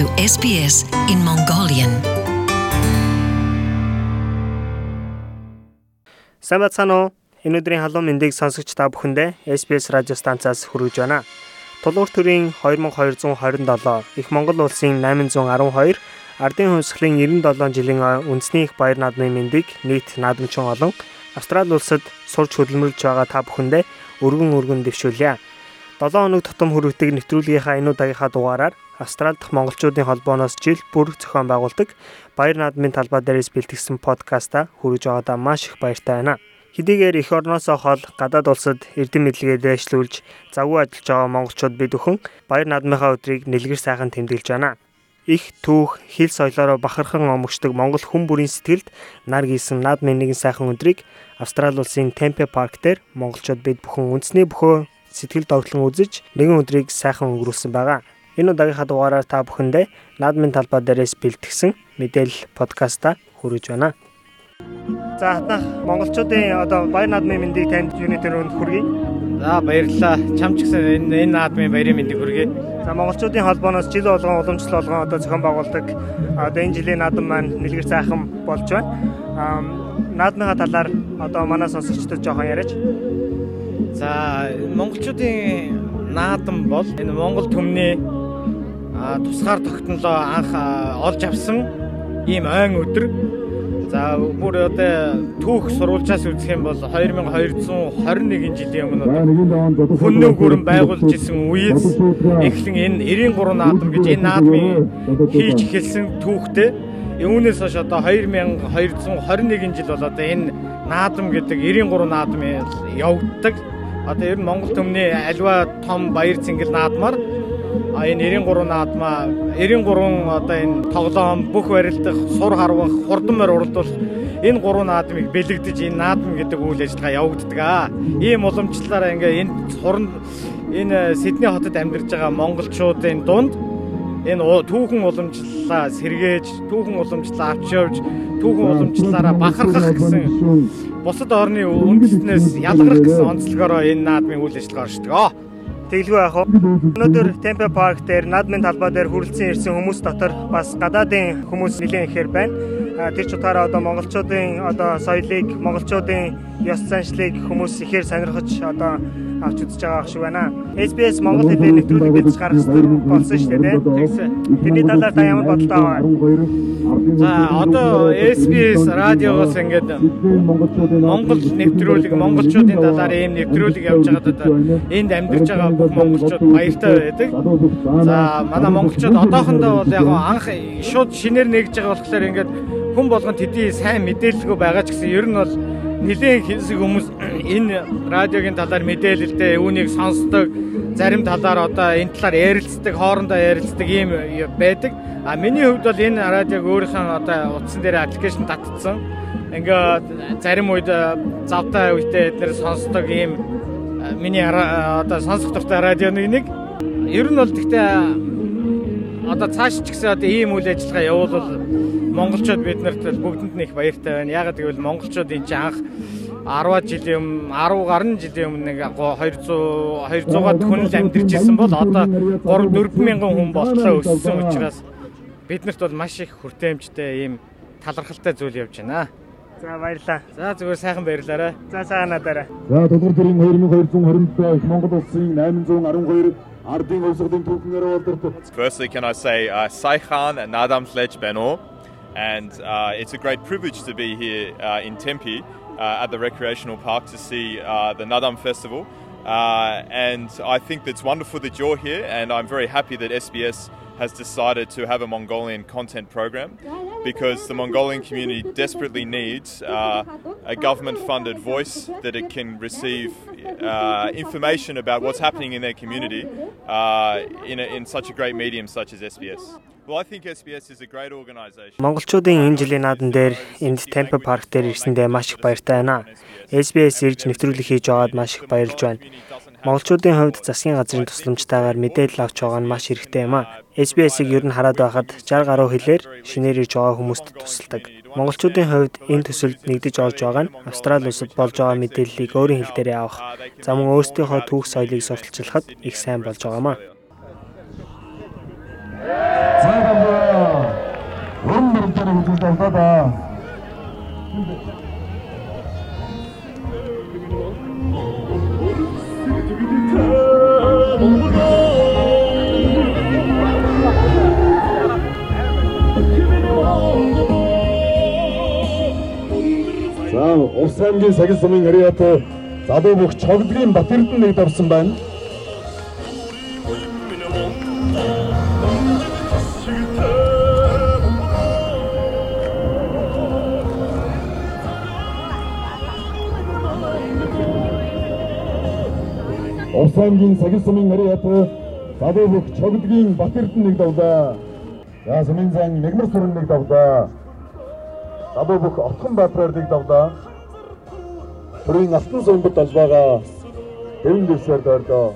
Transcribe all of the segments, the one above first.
to SBS in Mongolian. Уу? Энэ өдрийн халуун мэндийг сонсогч та бүхэндээ SBS радио станцаас хүргэж байна. Тулгуур төрийн 2227 их Монгол улсын 812 ардын хувьсгалын 97 жилийн үндэсний их баяр наадмын мэндийг нийт наадамчин олон Австрали улсад сурч хөдөлмөрлж байгаа та бүхэндээ өргөн өргөн дэвшүүлье. 7 хоног тутам хүргэдэг нэвтрүүлгийнхаа энэ удаагийнхаа дугаараар Австрали дахь монголчуудын холбооноос жил бүр зохион байгуулдаг Баяр наадмын талбай дээрээс бэлтгэсэн подкаста хүргэж байгаадаа маш их баяртай байна. Хэдийгээр эх орноосоо хол гадаад улсад эрдэм мэдлэгээ дэвшлүүлж завгүй ажиллаж байгаа монголчууд бид өхөн Баяр наадмынхаа өдрийг нэлгэр сайхан тэмдэглэж байна. Их түүх, хил соёлоороо бахархан омогчдог монгол хүн бүрийн сэтгэлд нар гисэн наадмын нэгэн сайхан өдрийг Австрали улсын Темпе парк дээр монголчууд бид бүхэн үндэсний бөхөө сэтгэл догтлон үзэж нэгэн өдрийг сайхан өнгөрүүлсэн байгаа. Энэ удаагийнхаа дугаараар та бүхэндээ наадмын талбай дээрээс бэлтгэсэн мэдээлэл подкаста хүргэж байна. За хатнах монголчуудын одоо баяр наадмын мэндийг танд юуны тэр өнд хүргэе. За баярлалаа. Чам ч гэсэн энэ энэ наадмын баярын мэндийг хүргэе. За монголчуудын холбооноос жил болгон уламжлал болгон одоо зохион байгуулдаг одоо энэ жилийн наадам маань нэлгэр сайхан болж байна. Аа наадмынхаа талаар одоо манай сонсогчдод жоохон яриач. За монголчуудын наадам бол энэ Монгол төмний тусгаар тогтнолоо анх олж авсан ийм ойн өдөр. За бүр одоо түүх сурвалжаас үзэх юм бол 2221 жилийн өмнө хүннөө гүрэн байгуулж исэн үеэс эхлэн энэ 93 наадам гэж энэ наадмын хийж эхэлсэн түүхтэй Үүнээс хойш одоо 2221 жил бол одоо энэ наадам гэдэг 93 наадам явагддаг одоо ер нь Монгол төмний альва том баяр цэнгэл наадмаар энэ 93 наадмаа 93 одоо энэ тоглоом бүх барилдах сур харвах хурдан морь уралдуулах энэ гурван наадмыг бэлэгдэж энэ наадам гэдэг үйл ажиллагаа явагддаг аа. Ийм уламжлалаараа ингээ энэ сурн энэ Сидней хотод амьдарч байгаа монголчуудын дунд энэ түүхэн уламжлалаа сэргээж, түүхэн уламжлалаа авч явж, түүхэн уламжлалаараа бахархах гэсэн бусад орны үндэстнээс ялгарх гэсэн онцлогоороо энэ наадмын үйл ажиллагаа оршдог. Тэглгүй яах вэ? Өнөөдөр Темпе парк дээр наадмын талбай дээр хүрэлцэн ирсэн хүмүүс дотор бас гадаадын хүмүүс нэлээд ихээр байна. Тэр ч утгаараа одоо монголчуудын одоо соёлыг, монголчуудын ёс заншлыг хүмүүс ихээр сонирхож одоо авч үзэж байгаа шиг байна. SBS Монгол хэлээр нэвтрүүлэг бэлдэж гаргасан болсон шүү дээ тийм. Тэрний талаар та ямар бодолтой байгаа? За одоо SBS радиогоос ингээд Монгол нэвтрүүлэг монголчуудын талаар ийм нэвтрүүлэг явж байгаад одоо энд амьдарч байгаа бүх монголчууд баяртай байдаг. За манай монголчууд одоохондоо бол яг анх шууд шинээр нэгж байгаа болохоор ингээд хүн болгон тэдний сайн мэдээлэлгүй байгаа ч гэсэн ер нь бол нэлээд хэсэг хүмүүс энэ радиогийн талаар мэдээлэлтэй үүнийг сонсдог зарим талаар одоо энэ талаар ярилцдаг хоорондоо ярилцдаг ийм байдаг. А миний хувьд бол энэ радиог өөрийнхөө одоо утсан дээр аппликейшн татцсан. Ингээ зарим үед завтай үедээ эдгээр сонсдог ийм миний одоо сонсох дуртай радионы нэг. Ер нь бол гэхдээ одоо цааш ч гэсэн одоо ийм үйл ажиллагаа явуулвал монголчууд биднэрт бүгдэнд нь их баяртай байна. Ягаад гэвэл монголчууд энэ чинь анх 10 жилийн өмнө 10 гаруй жилийн өмнө нэг 200 200-аад хүн л амьдарч ирсэн бол одоо 3 4000 хүн болтлоо өссөн учраас биднэрт бол маш их хүртээмжтэй ийм талархалтай зүйл явж байна. За баярлаа. За зүгээр сайхан баярлаарай. За сайханаарай. За Дугур төрийн 2227 Монгол улсын 812 Firstly can I say uh, and Nadam Sledge Beno and uh, it's a great privilege to be here uh, in Tempe uh, at the recreational park to see uh, the Nadam festival. Uh, and I think it's wonderful that you're here and I'm very happy that SBS has decided to have a Mongolian content program because the Mongolian community desperately needs uh, a government funded voice that it can receive uh, information about what's happening in their community uh, in, a, in such a great medium such as SBS. Монголчуудын энэ жилийн наадан дээр энд Tempe Park дээр ирсэндээ маш их баяртай байна. SBS ирж нэвтрүүлэг хийж байгаад маш их баярлж байна. Монголчуудын хувьд засгийн газрын тусламжтайгаар мэдээлэл авч байгаа нь маш хэрэгтэй юм а. SBS-ийг ер нь хараад байхад 60 гаруй хэлээр шинээр ирж байгаа хүмүүст тусалдаг. Монголчуудын хувьд энэ төсөлд нэгдэж орж байгаа нь Австрали улсад болж байгаа мэдээллийг өөрийн хэл дээрээ авах, за мөн өөрсдийнхөө түүх соёлыг сурталчилахад их сайн болж байгаа За Улс аймгийн сагил сумын ариат залуу бүх чогдгийн бат эрдэнэ нэг давсан байна. Улс аймгийн сагил сумын ариат залуу бүх чогдгийн бат эрдэнэ нэг давлаа. За сумын зан мегмар сүрэн нэг давлаа. Залуу бүх отхон нэг давлаа. Төрийн алтан сумбат албаага дэвэн дэвсээр доорлоо.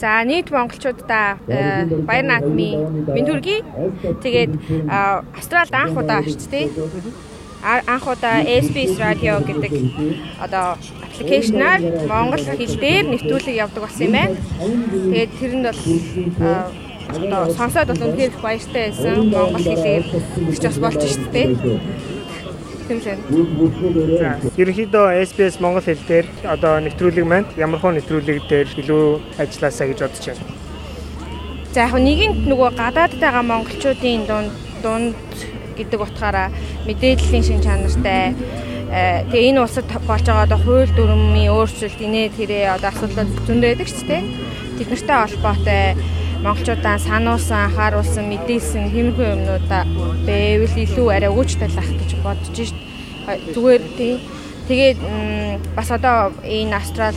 За нийт монголчуудаа э, баяр наадмын бэн төргий. Тэгээд Австралид анх удаа очт тий. Анх удаа SBS радио гэдэг одоо аппликейшнаар монгол хэл дээр нэвтрүүлэг явдаг болсон юм байна. Тэгээд тэрэнд бол одоо сонсоод бол үнэхээр их баяртай байсан. Монгол хэлээр өчч бас болж шүү дээ. Тэмлэн. За ерөнхийдөө SBS монгол хэл дээр одоо нэвтрүүлэг маань ямархуу нэвтрүүлэг дээр илүү ажилласаа гэж бодож байна. За яг нэгэнт нөгөө гадаад байгаа монголчуудын дунд дунд гэдэг утгаараа мэдээллийн шин чанартай э, тэгээ энэ улсад болж байгаа одоо хууль дүрмийн өөрчлөлт инээ тэрэ одоо асуудлууд зөндөө байдаг ч тийм тэд нартай холбоотой монголчуудаа сануулсан, харуулсан, мэдээлсэн хэмхүү юмнуудаа байвал илүү арай өгөөжтэй лах гэж бодож шít. Зүгээр тий. Тэгээд бас одоо энэ австрал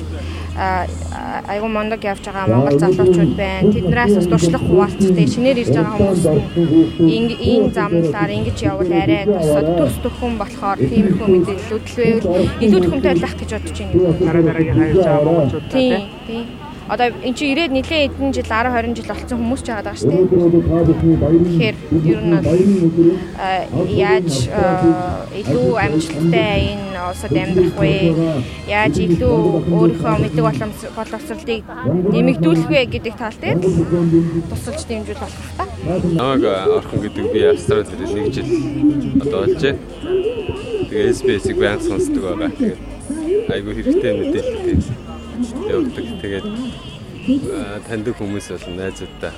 а, а, айгу мондог явж байгаа монгол залуучууд байна. Тэднээс бас туршлага хуваалцтай шинээр ирж байгаа хүмүүс энэ замналаар ингэж явбал арай тусад төс төхөн болохоор тиймэрхүү мэдээллүүд л байвал илүү төхөмтэй байх гэж бодож байна. Дараа дараагийн хайрж байгаа монголчуудаа Тий, тий. Одоо эн чинь ирээд нэлээд эдэн жил 10 20 жил болсон хүмүүс ч байгаа даа шүү дээ. Тэгэхээр ер нь бол а, яаж а, илүү амжилттай энэ улсад амьдрах вэ? Яаж илүү өөрийнхөө мэдлэг боловсролыг нэмэгдүүлэх вэ гэдэг тал дээр тусалж дэмжүүл болох та. Намайг орхон гэдэг би Австрали дээр нэг жил одоо олжээ. Тэгээ SBS-ийг баян сонсдог байгаа. Тэгээд айгүй хэрэгтэй мэдээлэл явуулдаг. Тэгээд таньдаг хүмүүс бол найзуудтай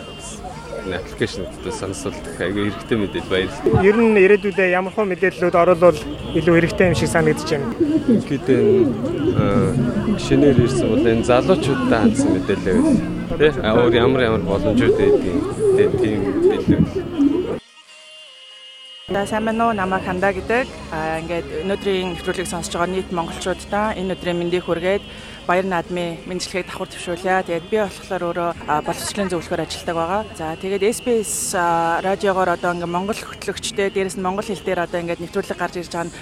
энэ аппликейшнуудад сонсолдог айгүй хэрэгтэй мэдээлэл баярлалаа. Ер нь ирээдүйдээ ямархуу мэдээллүүд оруулал илүү хэрэгтэй юм шиг санагдаж байна. Ингээд энэ шинээр ирсэн бол энэ залуучуудтай хандсан мэдээлэл байл. Тэ? Өөр ямар ямар боломжууд байдгийг тэ тийм мэдээлэл. За сайн байна уу? Намайг Хандаа гэдэг. Аа ингээд өнөөдрийн нэвтрүүлгийг сонсож байгаа нийт монголчуудаа энэ өдрийн мэндийг хүргээд баяр наадмын мэндчлэгийг давхар төвшүүлье. Тэгээд би болохоор өөрөө аа, боловсролын зөвлөхөр ажилладаг байгаа. За тэгээд SBS радиогоор одоо ингээд монгол хөтлөгчтэй дээрэс нь монгол хэл дээр одоо ингээд нэвтрүүлэг гарч ирж байгаа нь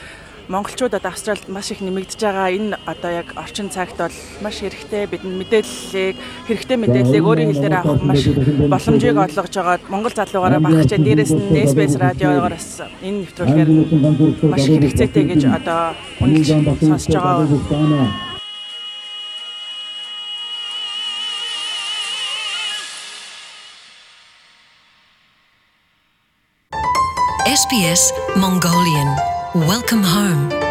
монголчууд одоо Австралид маш их нэмэгдэж байгаа энэ одоо яг орчин цагт бол маш хэрэгтэй бидний мэдээллийг хэрэгтэй мэдээллийг өөрийн хэлээр авах маш боломжийг олгож байгаа монгол залуугаараа багчаа дээрэс нь SBS радиогоор бас энэ нэвтрүүлгээр маш хэрэгцээтэй гэж одоо үнэлж сонсож байгаа. SBS Mongolian Welcome home.